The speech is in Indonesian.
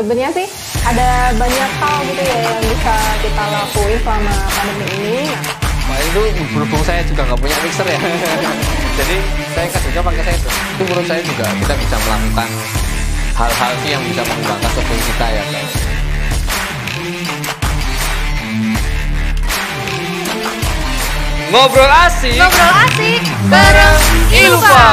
sebenarnya sih ada banyak hal gitu ya yang bisa kita lakuin selama pandemi ini. Nah, itu berhubung saya juga nggak punya mixer ya, jadi saya kerja pakai saya itu. Itu menurut saya juga kita bisa melakukan hal-hal sih yang bisa mengembangkan tubuh kita ya. Ngobrol asik. Ngobrol asik bareng Ilva.